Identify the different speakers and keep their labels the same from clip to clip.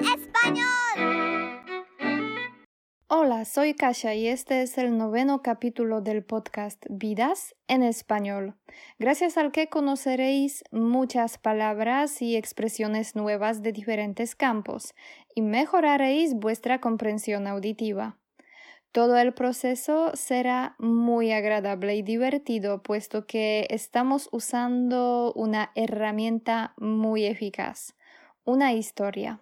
Speaker 1: español.
Speaker 2: Hola, soy Kasia y este es el noveno capítulo del podcast Vidas en español, gracias al que conoceréis muchas palabras y expresiones nuevas de diferentes campos y mejoraréis vuestra comprensión auditiva. Todo el proceso será muy agradable y divertido, puesto que estamos usando una herramienta muy eficaz, una historia.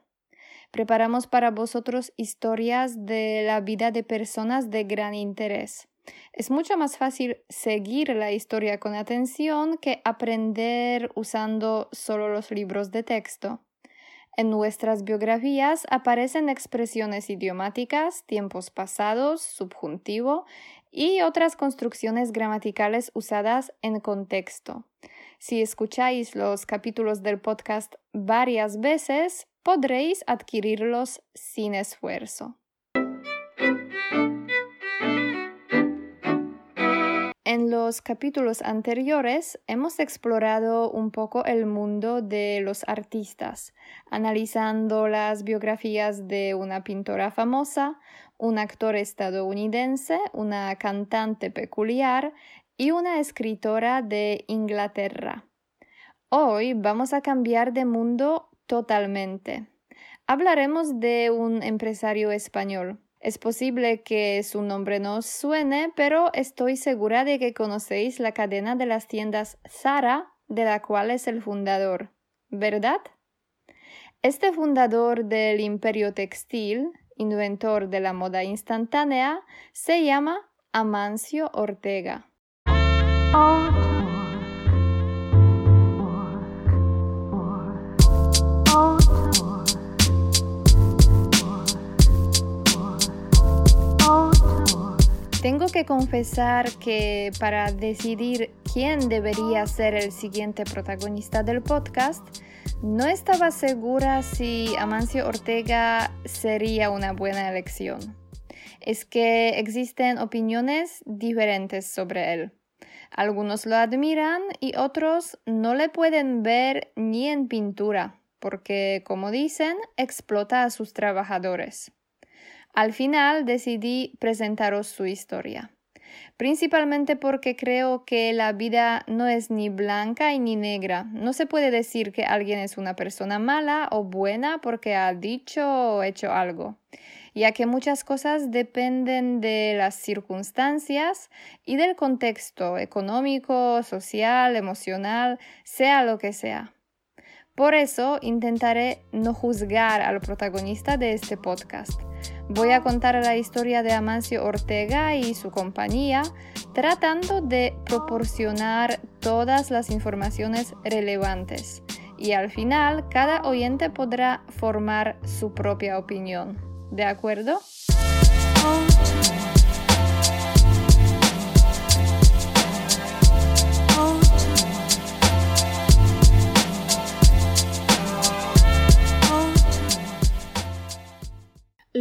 Speaker 2: Preparamos para vosotros historias de la vida de personas de gran interés. Es mucho más fácil seguir la historia con atención que aprender usando solo los libros de texto. En nuestras biografías aparecen expresiones idiomáticas, tiempos pasados, subjuntivo y otras construcciones gramaticales usadas en contexto. Si escucháis los capítulos del podcast varias veces, podréis adquirirlos sin esfuerzo. En los capítulos anteriores hemos explorado un poco el mundo de los artistas, analizando las biografías de una pintora famosa, un actor estadounidense, una cantante peculiar y una escritora de Inglaterra. Hoy vamos a cambiar de mundo totalmente. Hablaremos de un empresario español, es posible que su nombre no os suene, pero estoy segura de que conocéis la cadena de las tiendas Zara, de la cual es el fundador, ¿verdad? Este fundador del imperio textil, inventor de la moda instantánea, se llama Amancio Ortega. Confesar que para decidir quién debería ser el siguiente protagonista del podcast, no estaba segura si Amancio Ortega sería una buena elección. Es que existen opiniones diferentes sobre él. Algunos lo admiran y otros no le pueden ver ni en pintura, porque, como dicen, explota a sus trabajadores. Al final decidí presentaros su historia, principalmente porque creo que la vida no es ni blanca ni negra. No se puede decir que alguien es una persona mala o buena porque ha dicho o hecho algo ya que muchas cosas dependen de las circunstancias y del contexto económico, social, emocional, sea lo que sea. Por eso intentaré no juzgar al protagonista de este podcast. Voy a contar la historia de Amancio Ortega y su compañía, tratando de proporcionar todas las informaciones relevantes. Y al final, cada oyente podrá formar su propia opinión. ¿De acuerdo?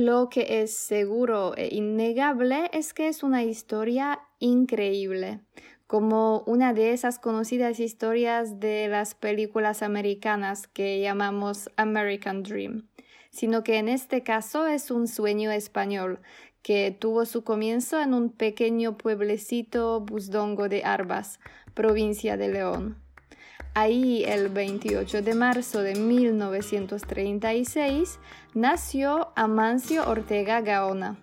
Speaker 2: Lo que es seguro e innegable es que es una historia increíble, como una de esas conocidas historias de las películas americanas que llamamos American Dream, sino que en este caso es un sueño español que tuvo su comienzo en un pequeño pueblecito busdongo de Arbas, provincia de León. Ahí, el 28 de marzo de 1936, nació Amancio Ortega Gaona.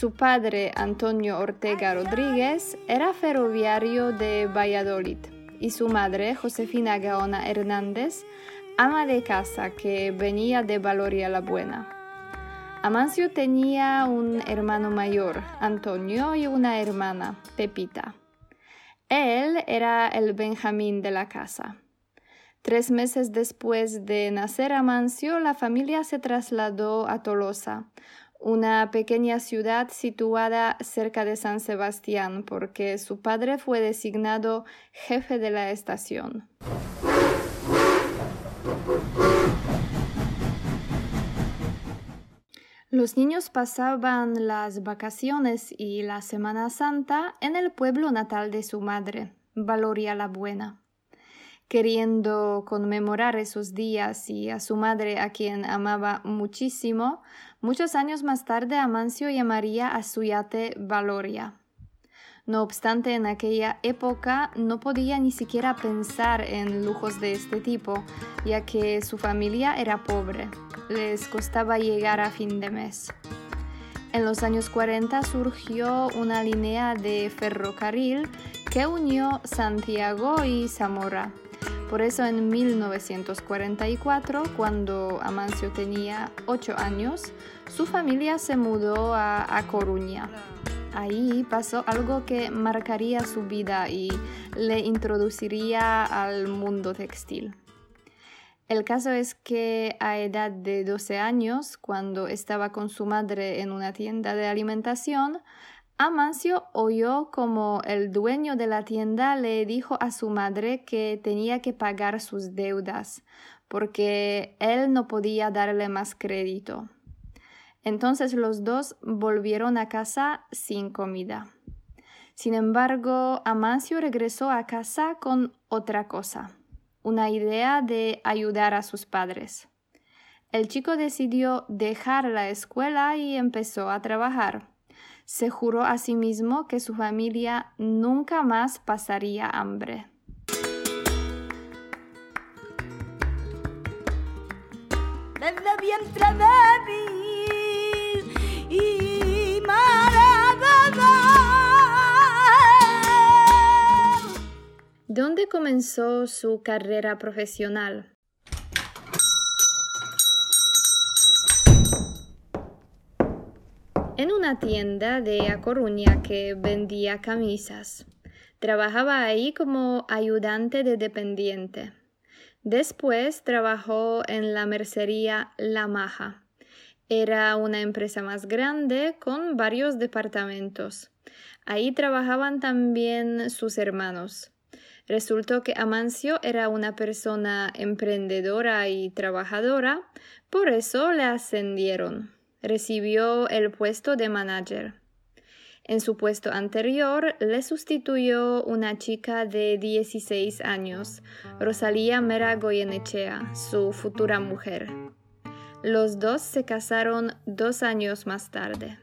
Speaker 2: Su padre, Antonio Ortega Rodríguez, era ferroviario de Valladolid y su madre, Josefina Gaona Hernández, ama de casa que venía de Valoria la Buena. Amancio tenía un hermano mayor, Antonio, y una hermana, Pepita. Él era el Benjamín de la casa. Tres meses después de nacer Amancio, la familia se trasladó a Tolosa, una pequeña ciudad situada cerca de San Sebastián, porque su padre fue designado jefe de la estación. Los niños pasaban las vacaciones y la Semana Santa en el pueblo natal de su madre, Valoria la Buena. Queriendo conmemorar esos días y a su madre a quien amaba muchísimo, muchos años más tarde Amancio llamaría a su yate Valoria. No obstante, en aquella época no podía ni siquiera pensar en lujos de este tipo, ya que su familia era pobre. Les costaba llegar a fin de mes. En los años 40 surgió una línea de ferrocarril que unió Santiago y Zamora. Por eso en 1944, cuando Amancio tenía 8 años, su familia se mudó a, Coruña. Ahí pasó algo que marcaría su vida y le introduciría al mundo textil. El caso es que a edad de 12 años, cuando estaba con su madre en una tienda de alimentación, Amancio oyó como el dueño de la tienda le dijo a su madre que tenía que pagar sus deudas, porque él no podía darle más crédito. Entonces los dos volvieron a casa sin comida. Sin embargo, Amancio regresó a casa con otra cosa, una idea de ayudar a sus padres. El chico decidió dejar la escuela y empezó a trabajar. Se juró a sí mismo que su familia nunca más pasaría hambre. ¿Dónde comenzó su carrera profesional? En una tienda de A Coruña que vendía camisas. Trabajaba ahí como ayudante de dependiente. Después trabajó en la mercería La Maja. Era una empresa más grande con varios departamentos. Ahí trabajaban también sus hermanos. Resultó que Amancio era una persona emprendedora y trabajadora, por eso le ascendieron. Recibió el puesto de manager. En su puesto anterior le sustituyó una chica de 16 años, Rosalía Mera Goyenechea, su futura mujer. Los dos se casaron dos años más tarde.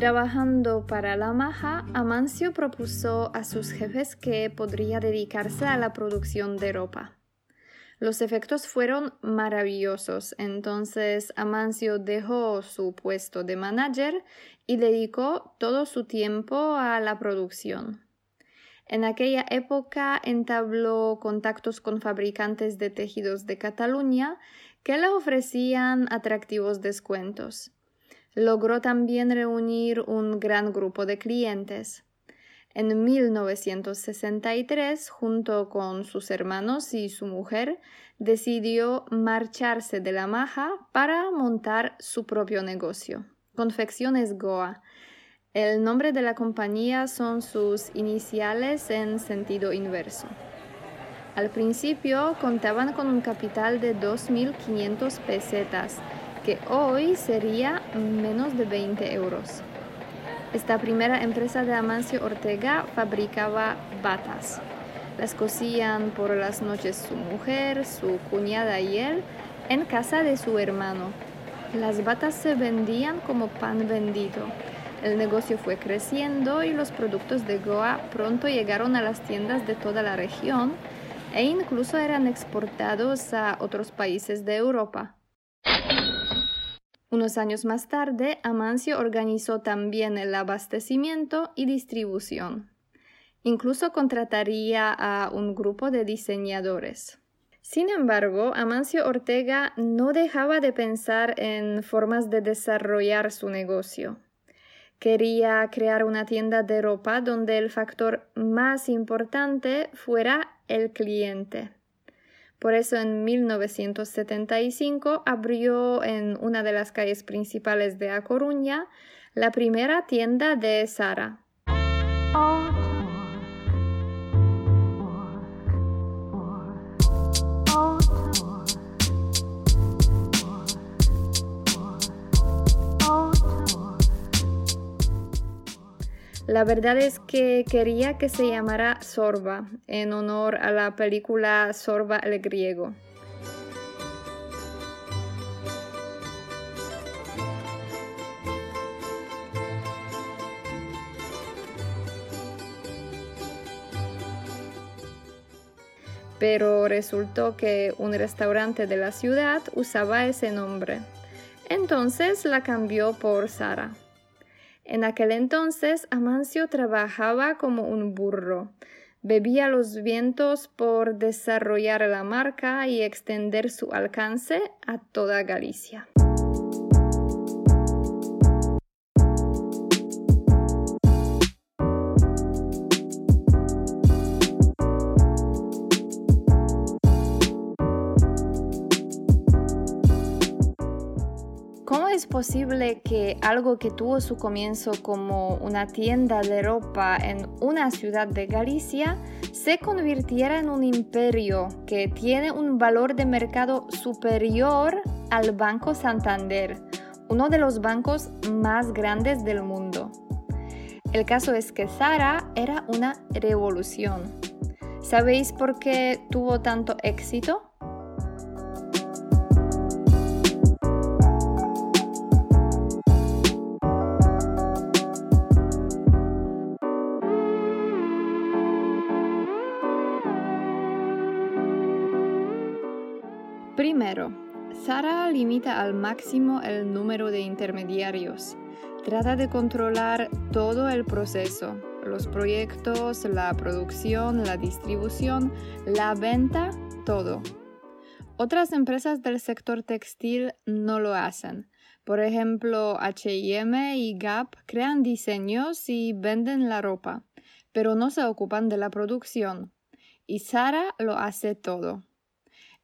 Speaker 2: Trabajando para la Maja, Amancio propuso a sus jefes que podría dedicarse a la producción de ropa. Los efectos fueron maravillosos, entonces Amancio dejó su puesto de manager y dedicó todo su tiempo a la producción. En aquella época entabló contactos con fabricantes de tejidos de Cataluña que le ofrecían atractivos descuentos. Logró también reunir un gran grupo de clientes. En 1963, junto con sus hermanos y su mujer, decidió marcharse de la maja para montar su propio negocio, Confecciones Goa. El nombre de la compañía son sus iniciales en sentido inverso. Al principio contaban con un capital de 2.500 pesetas que hoy sería menos de 20 euros. Esta primera empresa de Amancio Ortega fabricaba batas. Las cosían por las noches su mujer, su cuñada y él en casa de su hermano. Las batas se vendían como pan vendido. El negocio fue creciendo y los productos de Goa pronto llegaron a las tiendas de toda la región e incluso eran exportados a otros países de Europa. Unos años más tarde, Amancio organizó también el abastecimiento y distribución. Incluso contrataría a un grupo de diseñadores. Sin embargo, Amancio Ortega no dejaba de pensar en formas de desarrollar su negocio. Quería crear una tienda de ropa donde el factor más importante fuera el cliente. Por eso en 1975 abrió en una de las calles principales de A Coruña la primera tienda de Sara. La verdad es que quería que se llamara Sorba, en honor a la película Sorba el griego. Pero resultó que un restaurante de la ciudad usaba ese nombre. Entonces la cambió por Sara. En aquel entonces Amancio trabajaba como un burro. Bebía los vientos por desarrollar la marca y extender su alcance a toda Galicia. Es posible que algo que tuvo su comienzo como una tienda de ropa en una ciudad de Galicia se convirtiera en un imperio que tiene un valor de mercado superior al Banco Santander, uno de los bancos más grandes del mundo? El caso es que Zara era una revolución. ¿Sabéis por qué tuvo tanto éxito? Primero, Sara limita al máximo el número de intermediarios. Trata de controlar todo el proceso, los proyectos, la producción, la distribución, la venta, todo. Otras empresas del sector textil no lo hacen. Por ejemplo, HM y Gap crean diseños y venden la ropa, pero no se ocupan de la producción. Y Sara lo hace todo.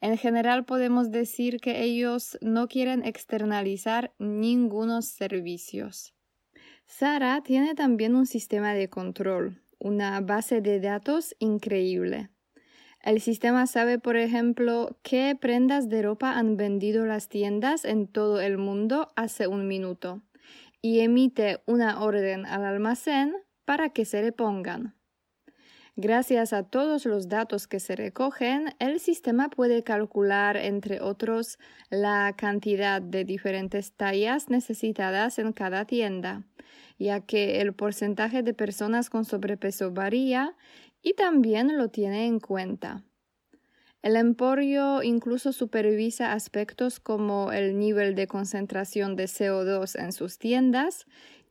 Speaker 2: En general podemos decir que ellos no quieren externalizar ningunos servicios. Sara tiene también un sistema de control, una base de datos increíble. El sistema sabe, por ejemplo, qué prendas de ropa han vendido las tiendas en todo el mundo hace un minuto y emite una orden al almacén para que se le pongan. Gracias a todos los datos que se recogen, el sistema puede calcular, entre otros, la cantidad de diferentes tallas necesitadas en cada tienda, ya que el porcentaje de personas con sobrepeso varía y también lo tiene en cuenta. El emporio incluso supervisa aspectos como el nivel de concentración de CO2 en sus tiendas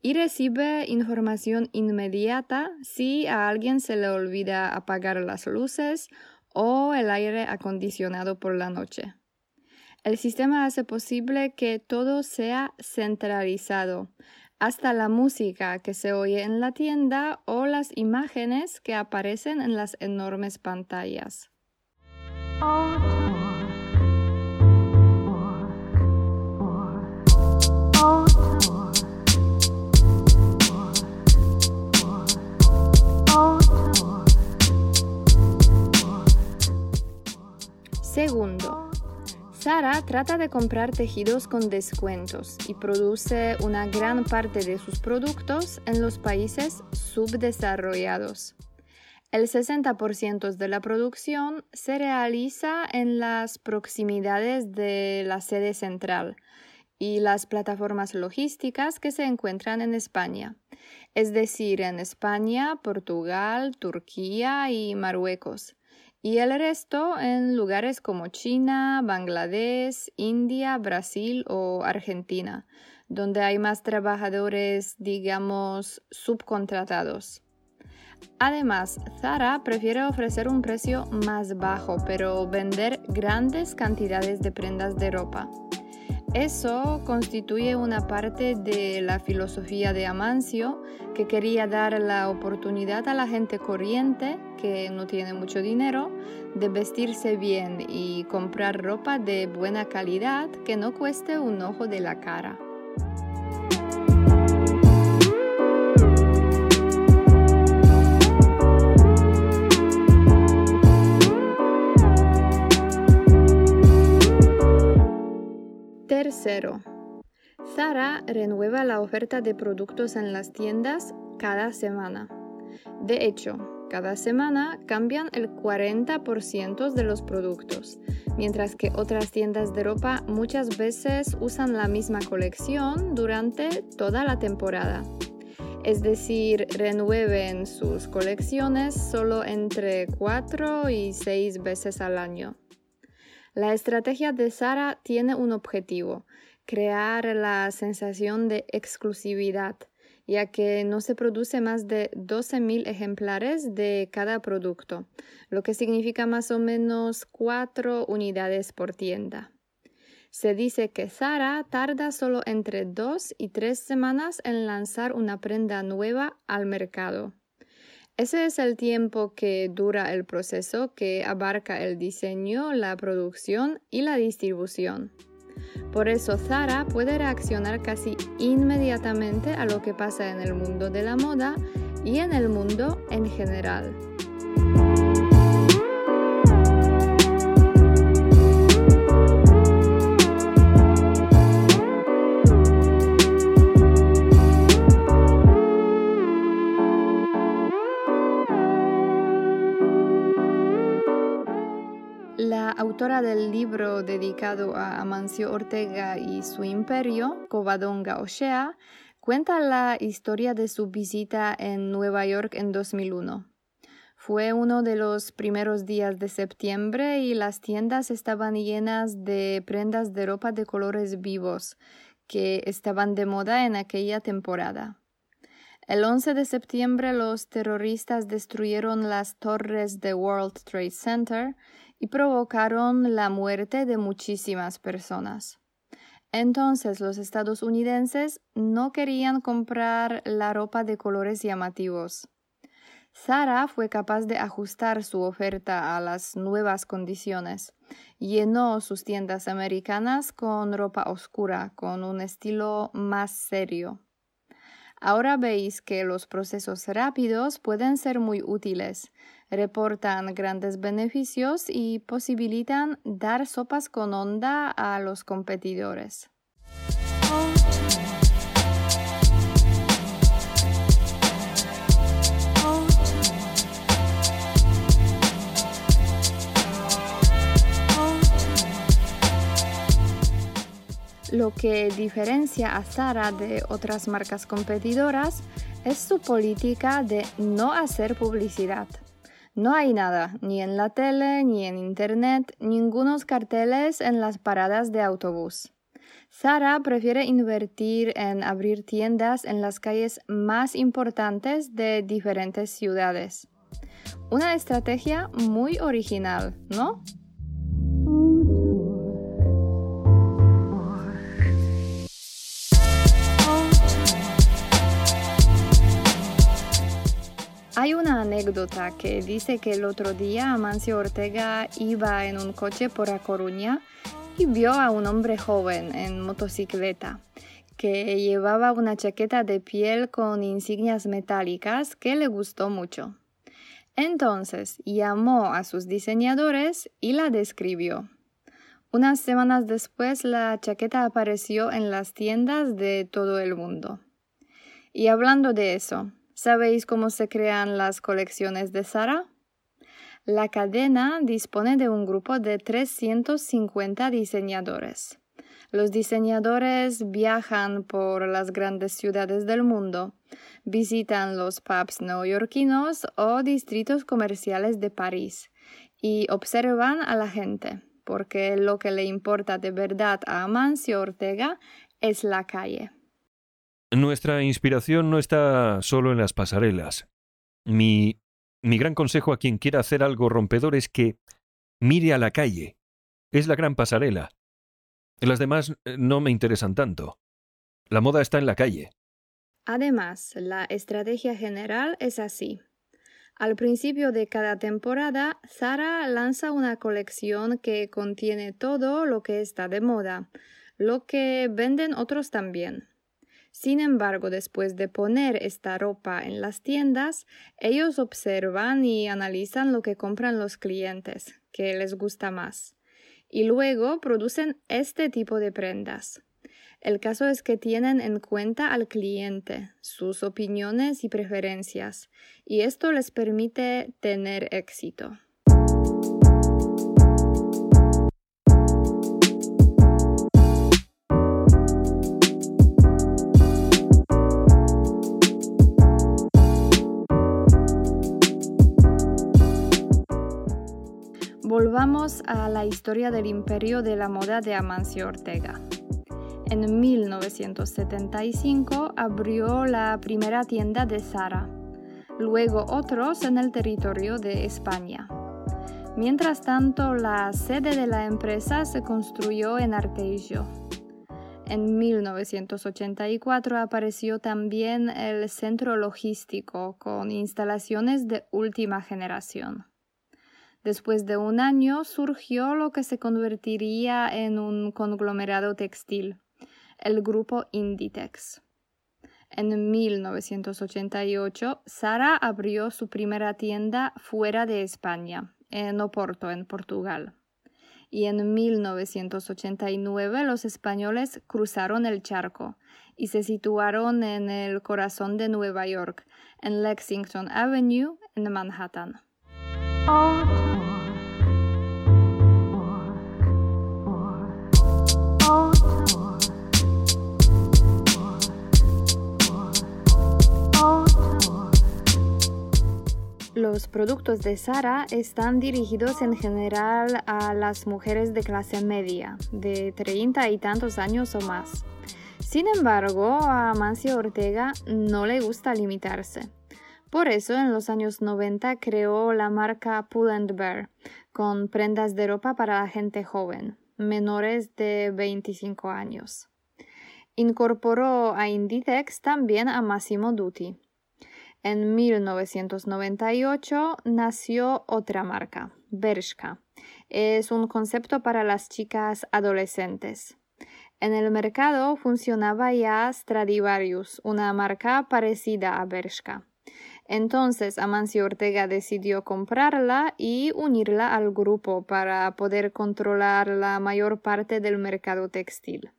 Speaker 2: y recibe información inmediata si a alguien se le olvida apagar las luces o el aire acondicionado por la noche. El sistema hace posible que todo sea centralizado, hasta la música que se oye en la tienda o las imágenes que aparecen en las enormes pantallas. Segundo, Sara trata de comprar tejidos con descuentos y produce una gran parte de sus productos en los países subdesarrollados. El 60% de la producción se realiza en las proximidades de la sede central y las plataformas logísticas que se encuentran en España, es decir, en España, Portugal, Turquía y Marruecos y el resto en lugares como China, Bangladesh, India, Brasil o Argentina, donde hay más trabajadores, digamos, subcontratados. Además, Zara prefiere ofrecer un precio más bajo, pero vender grandes cantidades de prendas de ropa. Eso constituye una parte de la filosofía de Amancio, que quería dar la oportunidad a la gente corriente, que no tiene mucho dinero, de vestirse bien y comprar ropa de buena calidad que no cueste un ojo de la cara. Tercero, Zara renueva la oferta de productos en las tiendas cada semana. De hecho, cada semana cambian el 40% de los productos, mientras que otras tiendas de ropa muchas veces usan la misma colección durante toda la temporada. Es decir, renueven sus colecciones solo entre 4 y 6 veces al año. La estrategia de Sara tiene un objetivo, crear la sensación de exclusividad, ya que no se produce más de 12.000 ejemplares de cada producto, lo que significa más o menos 4 unidades por tienda. Se dice que Zara tarda solo entre 2 y 3 semanas en lanzar una prenda nueva al mercado. Ese es el tiempo que dura el proceso que abarca el diseño, la producción y la distribución. Por eso Zara puede reaccionar casi inmediatamente a lo que pasa en el mundo de la moda y en el mundo en general. Autora del libro dedicado a Amancio Ortega y su imperio, Covadonga O'Shea, cuenta la historia de su visita en Nueva York en 2001. Fue uno de los primeros días de septiembre y las tiendas estaban llenas de prendas de ropa de colores vivos que estaban de moda en aquella temporada. El 11 de septiembre los terroristas destruyeron las torres de World Trade Center y provocaron la muerte de muchísimas personas. Entonces los estadounidenses no querían comprar la ropa de colores llamativos. Zara fue capaz de ajustar su oferta a las nuevas condiciones. Llenó sus tiendas americanas con ropa oscura, con un estilo más serio. Ahora veis que los procesos rápidos pueden ser muy útiles, reportan grandes beneficios y posibilitan dar sopas con onda a los competidores. Lo que diferencia a Zara de otras marcas competidoras es su política de no hacer publicidad. No hay nada, ni en la tele, ni en internet, ningunos carteles en las paradas de autobús. Zara prefiere invertir en abrir tiendas en las calles más importantes de diferentes ciudades. Una estrategia muy original, ¿no? Hay una anécdota que dice que el otro día Amancio Ortega iba en un coche por A Coruña y vio a un hombre joven en motocicleta que llevaba una chaqueta de piel con insignias metálicas que le gustó mucho. Entonces llamó a sus diseñadores y la describió. Unas semanas después la chaqueta apareció en las tiendas de todo el mundo. Y hablando de eso, ¿Sabéis cómo se crean las colecciones de Zara? La cadena dispone de un grupo de 350 diseñadores. Los diseñadores viajan por las grandes ciudades del mundo, visitan los pubs neoyorquinos o distritos comerciales de París y observan a la gente, porque lo que le importa de verdad a Amancio Ortega es la calle.
Speaker 3: Nuestra inspiración no está solo en las pasarelas. Mi, mi gran consejo a quien quiera hacer algo rompedor es que mire a la calle. Es la gran pasarela. Las demás eh, no me interesan tanto. La moda está en la calle.
Speaker 2: Además, la estrategia general es así. Al principio de cada temporada, Zara lanza una colección que contiene todo lo que está de moda, lo que venden otros también. Sin embargo, después de poner esta ropa en las tiendas, ellos observan y analizan lo que compran los clientes, que les gusta más, y luego producen este tipo de prendas. El caso es que tienen en cuenta al cliente, sus opiniones y preferencias, y esto les permite tener éxito. Volvamos a la historia del imperio de la moda de Amancio Ortega. En 1975 abrió la primera tienda de Zara, luego otros en el territorio de España. Mientras tanto, la sede de la empresa se construyó en Arteixo. En 1984 apareció también el centro logístico con instalaciones de última generación. Después de un año surgió lo que se convertiría en un conglomerado textil, el grupo Inditex. En 1988, Sara abrió su primera tienda fuera de España, en Oporto, en Portugal. Y en 1989 los españoles cruzaron el charco y se situaron en el corazón de Nueva York, en Lexington Avenue, en Manhattan. Los productos de Sara están dirigidos en general a las mujeres de clase media, de 30 y tantos años o más. Sin embargo, a Amancio Ortega no le gusta limitarse. Por eso, en los años 90 creó la marca Pull and Bear, con prendas de ropa para la gente joven, menores de 25 años. Incorporó a Inditex también a Massimo Dutti. En 1998 nació otra marca, Bershka. Es un concepto para las chicas adolescentes. En el mercado funcionaba ya Stradivarius, una marca parecida a Bershka. Entonces Amancio Ortega decidió comprarla y unirla al grupo para poder controlar la mayor parte del mercado textil.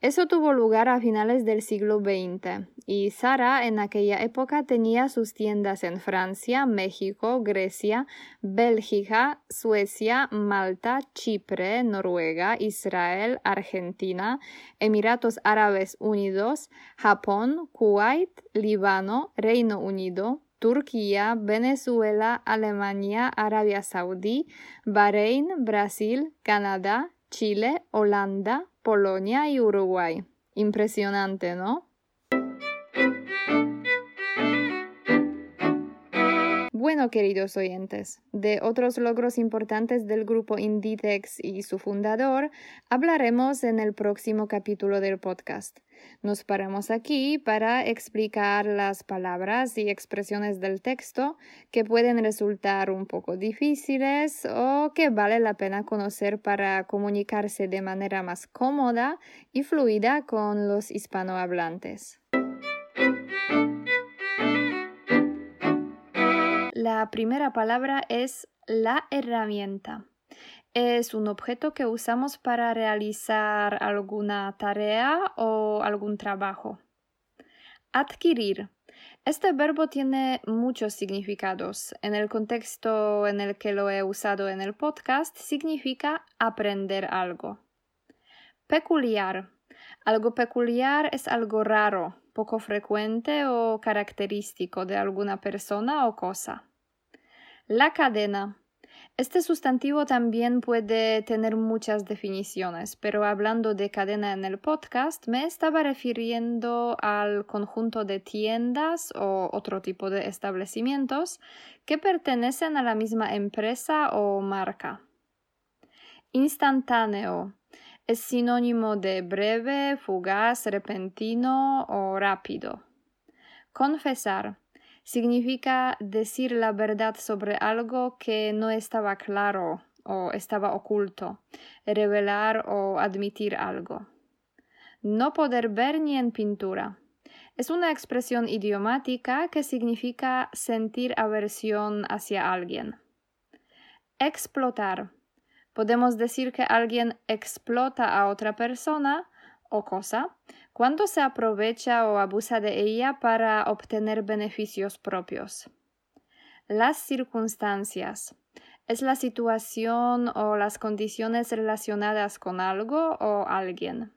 Speaker 2: Eso tuvo lugar a finales del siglo XX y Sara en aquella época tenía sus tiendas en Francia, México, Grecia, Bélgica, Suecia, Malta, Chipre, Noruega, Israel, Argentina, Emiratos Árabes Unidos, Japón, Kuwait, Líbano, Reino Unido, Turquía, Venezuela, Alemania, Arabia Saudí, Bahrein, Brasil, Canadá, Chile, Holanda, Polonia y Uruguay. Impresionante, ¿no? Bueno, queridos oyentes, de otros logros importantes del grupo Inditex y su fundador hablaremos en el próximo capítulo del podcast. Nos paramos aquí para explicar las palabras y expresiones del texto que pueden resultar un poco difíciles o que vale la pena conocer para comunicarse de manera más cómoda y fluida con los hispanohablantes. La primera palabra es la herramienta. Es un objeto que usamos para realizar alguna tarea o algún trabajo. Adquirir. Este verbo tiene muchos significados. En el contexto en el que lo he usado en el podcast, significa aprender algo. Peculiar. Algo peculiar es algo raro, poco frecuente o característico de alguna persona o cosa. La cadena Este sustantivo también puede tener muchas definiciones, pero hablando de cadena en el podcast, me estaba refiriendo al conjunto de tiendas o otro tipo de establecimientos que pertenecen a la misma empresa o marca. Instantáneo es sinónimo de breve, fugaz, repentino o rápido. Confesar significa decir la verdad sobre algo que no estaba claro o estaba oculto, revelar o admitir algo. No poder ver ni en pintura. Es una expresión idiomática que significa sentir aversión hacia alguien. Explotar. Podemos decir que alguien explota a otra persona o cosa cuando se aprovecha o abusa de ella para obtener beneficios propios. Las circunstancias es la situación o las condiciones relacionadas con algo o alguien.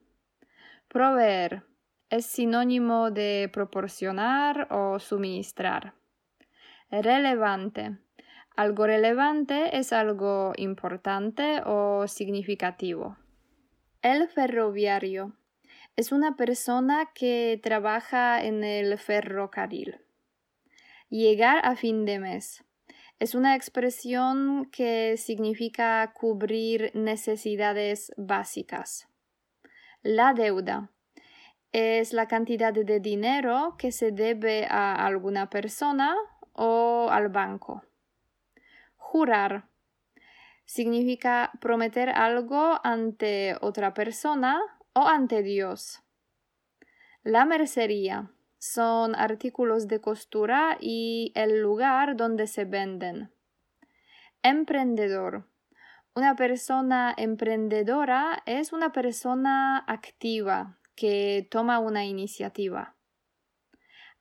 Speaker 2: Proveer es sinónimo de proporcionar o suministrar. Relevante. Algo relevante es algo importante o significativo. El ferroviario es una persona que trabaja en el ferrocarril. Llegar a fin de mes. Es una expresión que significa cubrir necesidades básicas. La deuda es la cantidad de dinero que se debe a alguna persona o al banco. Jurar significa prometer algo ante otra persona o ante Dios. La mercería son artículos de costura y el lugar donde se venden. Emprendedor. Una persona emprendedora es una persona activa que toma una iniciativa.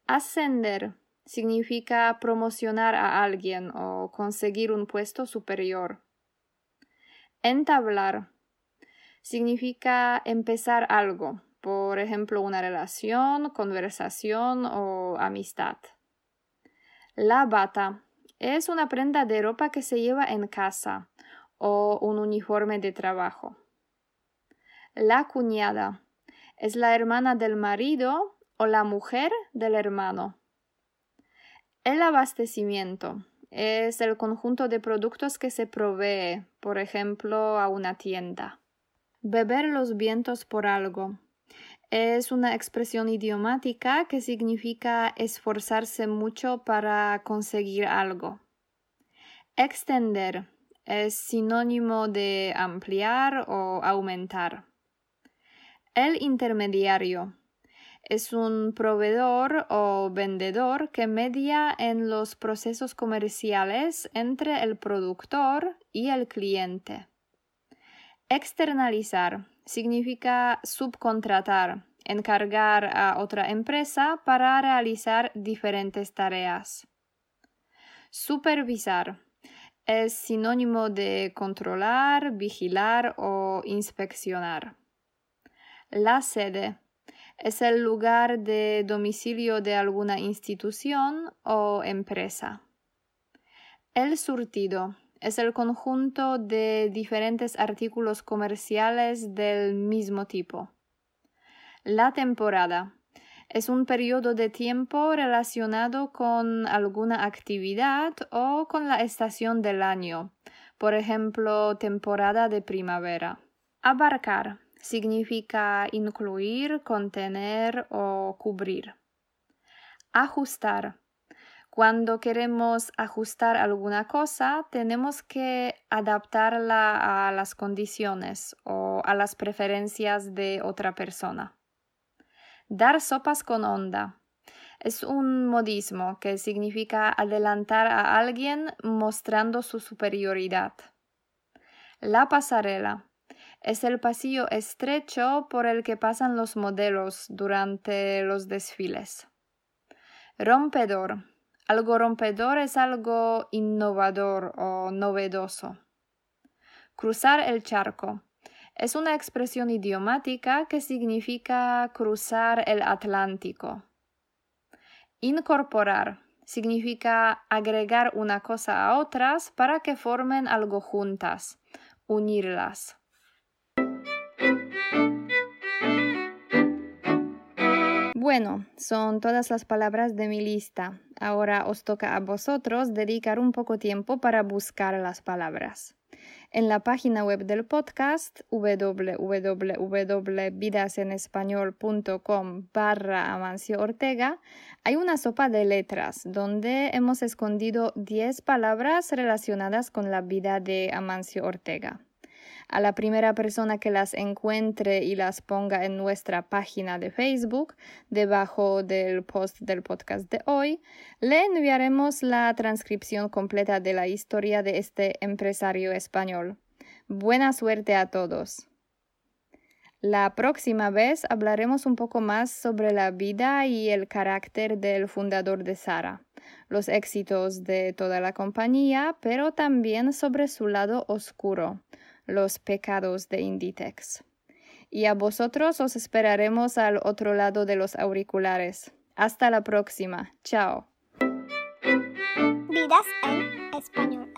Speaker 2: Ascender significa promocionar a alguien o conseguir un puesto superior. Entablar significa empezar algo, por ejemplo, una relación, conversación o amistad. La bata es una prenda de ropa que se lleva en casa o un uniforme de trabajo. La cuñada es la hermana del marido o la mujer del hermano. El abastecimiento es el conjunto de productos que se provee, por ejemplo, a una tienda. Beber los vientos por algo. Es una expresión idiomática que significa esforzarse mucho para conseguir algo. Extender es sinónimo de ampliar o aumentar. El intermediario es un proveedor o vendedor que media en los procesos comerciales entre el productor y el cliente. Externalizar significa subcontratar, encargar a otra empresa para realizar diferentes tareas. Supervisar es sinónimo de controlar, vigilar o inspeccionar. La sede es el lugar de domicilio de alguna institución o empresa. El surtido es el conjunto de diferentes artículos comerciales del mismo tipo. La temporada es un periodo de tiempo relacionado con alguna actividad o con la estación del año, por ejemplo, temporada de primavera. Abarcar significa incluir, contener o cubrir. Ajustar cuando queremos ajustar alguna cosa, tenemos que adaptarla a las condiciones o a las preferencias de otra persona. Dar sopas con onda. Es un modismo que significa adelantar a alguien mostrando su superioridad. La pasarela es el pasillo estrecho por el que pasan los modelos durante los desfiles. Rompedor algo rompedor es algo innovador o novedoso. Cruzar el charco es una expresión idiomática que significa cruzar el Atlántico. Incorporar Significa agregar una cosa a otras para que formen algo juntas, unirlas. Bueno, son todas las palabras de mi lista. Ahora os toca a vosotros dedicar un poco tiempo para buscar las palabras. En la página web del podcast www.vidasenespañol.com barra Amancio Ortega hay una sopa de letras donde hemos escondido 10 palabras relacionadas con la vida de Amancio Ortega a la primera persona que las encuentre y las ponga en nuestra página de Facebook, debajo del post del podcast de hoy, le enviaremos la transcripción completa de la historia de este empresario español. Buena suerte a todos. La próxima vez hablaremos un poco más sobre la vida y el carácter del fundador de Sara, los éxitos de toda la compañía, pero también sobre su lado oscuro, los pecados de Inditex. Y a vosotros os esperaremos al otro lado de los auriculares. Hasta la próxima. Chao.
Speaker 1: Vidas en español.